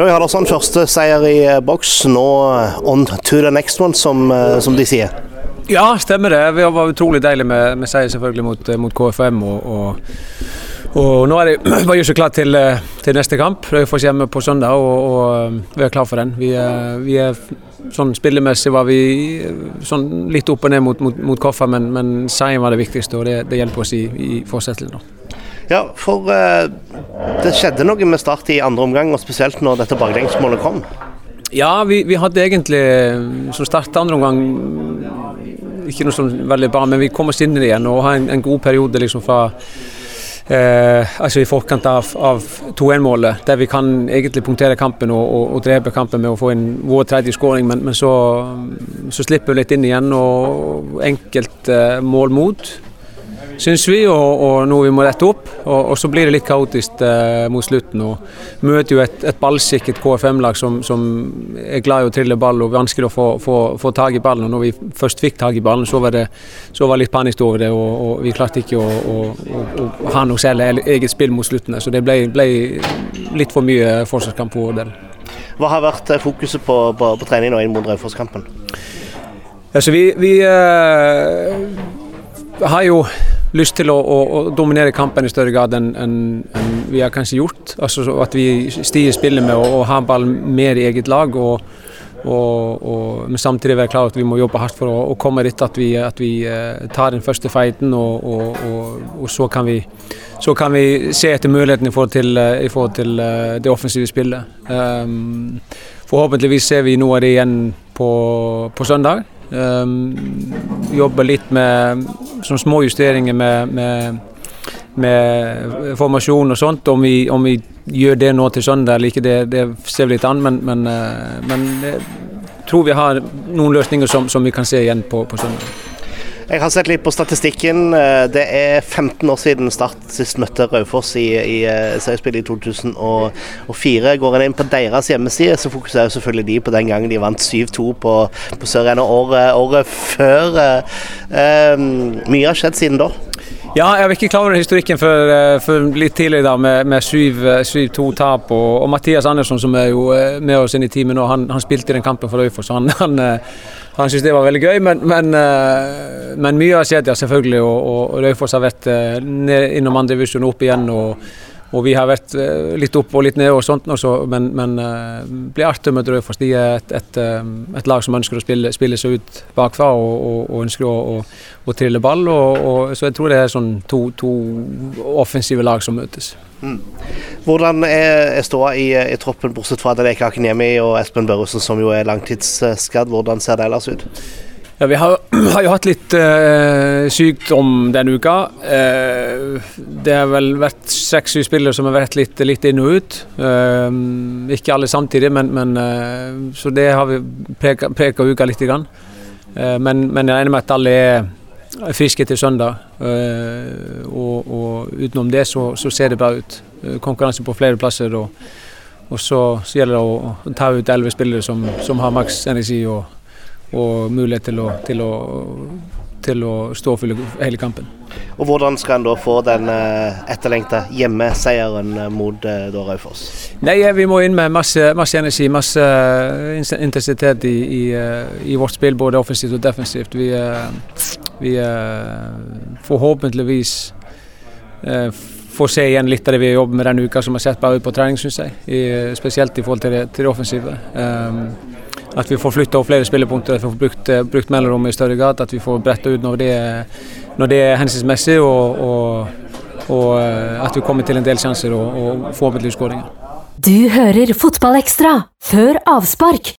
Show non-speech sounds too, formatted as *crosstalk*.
Joey Hallersson, første seier i eh, boks. Nå on to the next one, som, som de sier. Ja, stemmer det. Det var utrolig deilig med, med seier selvfølgelig mot, mot KFM. og, og og nå er det bare gjør seg klar til, til, neste kamp. Raufoss hjemme på søndag, og, og, vi er klar for den. Vi er, vi er sånn Spillemessig var vi sånn litt opp og ned mot, mot, mot Koffa, men, men seieren var det viktigste, og det, det hjelper oss i, i fortsettelsen. Ja, for uh, det skjedde noe med Start i andre omgang, og spesielt når dette baklengsmålet kom. Ja, vi, vi hadde egentlig som start andre omgang ikke noe sånn veldig bra, men vi kom oss inn igjen og har en, en god periode liksom fra Eh, altså i forkant av, av 2-1-målet, der vi kan egentlig punktere kampen og, og, og, drepe kampen med å få inn vår tredje skåring, men, men så, så, slipper vi litt inn igjen og enkelt eh, mål mot syns vi, og, og, noe vi må rette opp. Og, og så blir det litt kaotisk eh, mot slutten. og Møter jo et, et ballsikkert KFM-lag som, som, er glad i å trille ball og vanskelig å få, få, få tak i ballen. og Når vi først fikk tak i ballen, så var det, så var litt panikk over det. Og, og, vi klarte ikke å, å, å ha noe særlig eget spill mot slutten. Så det ble, ble litt for mye forsvarskamp på vår del. Hva har vært eh, fokuset på, på, på trening nå inn mot Raufoss-kampen? Altså, vi, vi eh, har jo lyst til å, å, å, dominere kampen i større grad enn en, en vi har kanskje gjort. Altså At vi stiger spillet med å, ha ballen mer i eget lag. og, og, og men samtidig være klar at vi må jobbe hardt for å, å komme dit at vi, at vi uh, tar den første fighten. Og så, kan vi, så kan vi se etter mulighetene i forhold til, uh, i forhold til uh, det offensive spillet. Um, forhåpentligvis ser vi noe av det igjen på, på søndag. Um, jobber litt med sånne små justeringer med, med, med formasjon og sånt. Om vi, om vi, gjør det nå til søndag eller ikke, det, det ser vi litt an. Men, men, eh, men jeg tror vi har noen løsninger som, som vi kan se igjen på, på søndag. Jeg har sett litt på statistikken. Eh, det er 15 år siden Start sist møtte Raufoss i, i eh, seriespillet i 2004. Går en inn på deres hjemmeside, så fokuserer selvfølgelig de på den gangen de vant 7-2 på, på Sør-Ene året, året, før. Um, mye har skjedd siden da. Ja, jeg var ikke klar over historikken før, før litt tidligere da, med, med 7-2-tap. Og, og, Mathias Andersson, som er jo med oss inn i teamet nå, han, han spilte i den kampen for Raufoss. Han, *laughs* han, han syntes det var veldig gøy, men, men, eh, men mye har skjedd, ja, selvfølgelig. Og, og Raufoss har vært eh, innom andre divisjon opp igjen. og og vi har vært eh, litt opp og litt ned, og sånt også, men, men det blir artig å møte Raufoss. De er et, et, et, lag som ønsker å spille, spille seg ut bakfra og, og, og ønsker å, og, å, trille ball. Så jeg tror det er sånn to, to offensive lag som møtes. Mm. Hvordan er, er ståa i, i, troppen, bortsett fra Adeleke Akiniemi og Espen Børresen, som jo er langtidsskadd? Hvordan ser det ellers ut? Ja, Vi har, *clears throat* har jo hatt litt uh, sykdom denne uka. Uh, det har vel vært seks-syv spillere som har vært litt, litt, inn og ut. Uh, ikke alle samtidig, men, men så det har vi preka uka litt. Grann. Men, men, jeg regner med at alle er friske til søndag. Eh, og, og utenom det så, så, ser det bra ut. Eh, konkurranse på flere plasser. Og, og så, så, gjelder det å ta ut elleve spillere som, som, har maks energi og, og mulighet til å, til å til å stå for hele kampen. Og Hvordan skal en da få den eh, etterlengta hjemmeseieren eh, mot eh, Raufoss? Nei, Vi må inn med masse, masse energi, masse intensitet i, i, i, vårt spill, både offensivt og defensivt. Vi, vi forhåpentligvis får se igjen litt av det vi har jobbet med denne uka, som har sett bare ut på trening, syns jeg. I, spesielt i forhold til det, til det offensive. Um, at vi får flytta flere spillepunkter, at vi får brukt, eh, brukt mellomrommet i større grad. At vi får bretta ut når det, når det er hensiktsmessig, og, og, og, eh, at vi kommer til en del sjanser og, og forhåpentligvis skåringer. Du hører Fotballekstra før avspark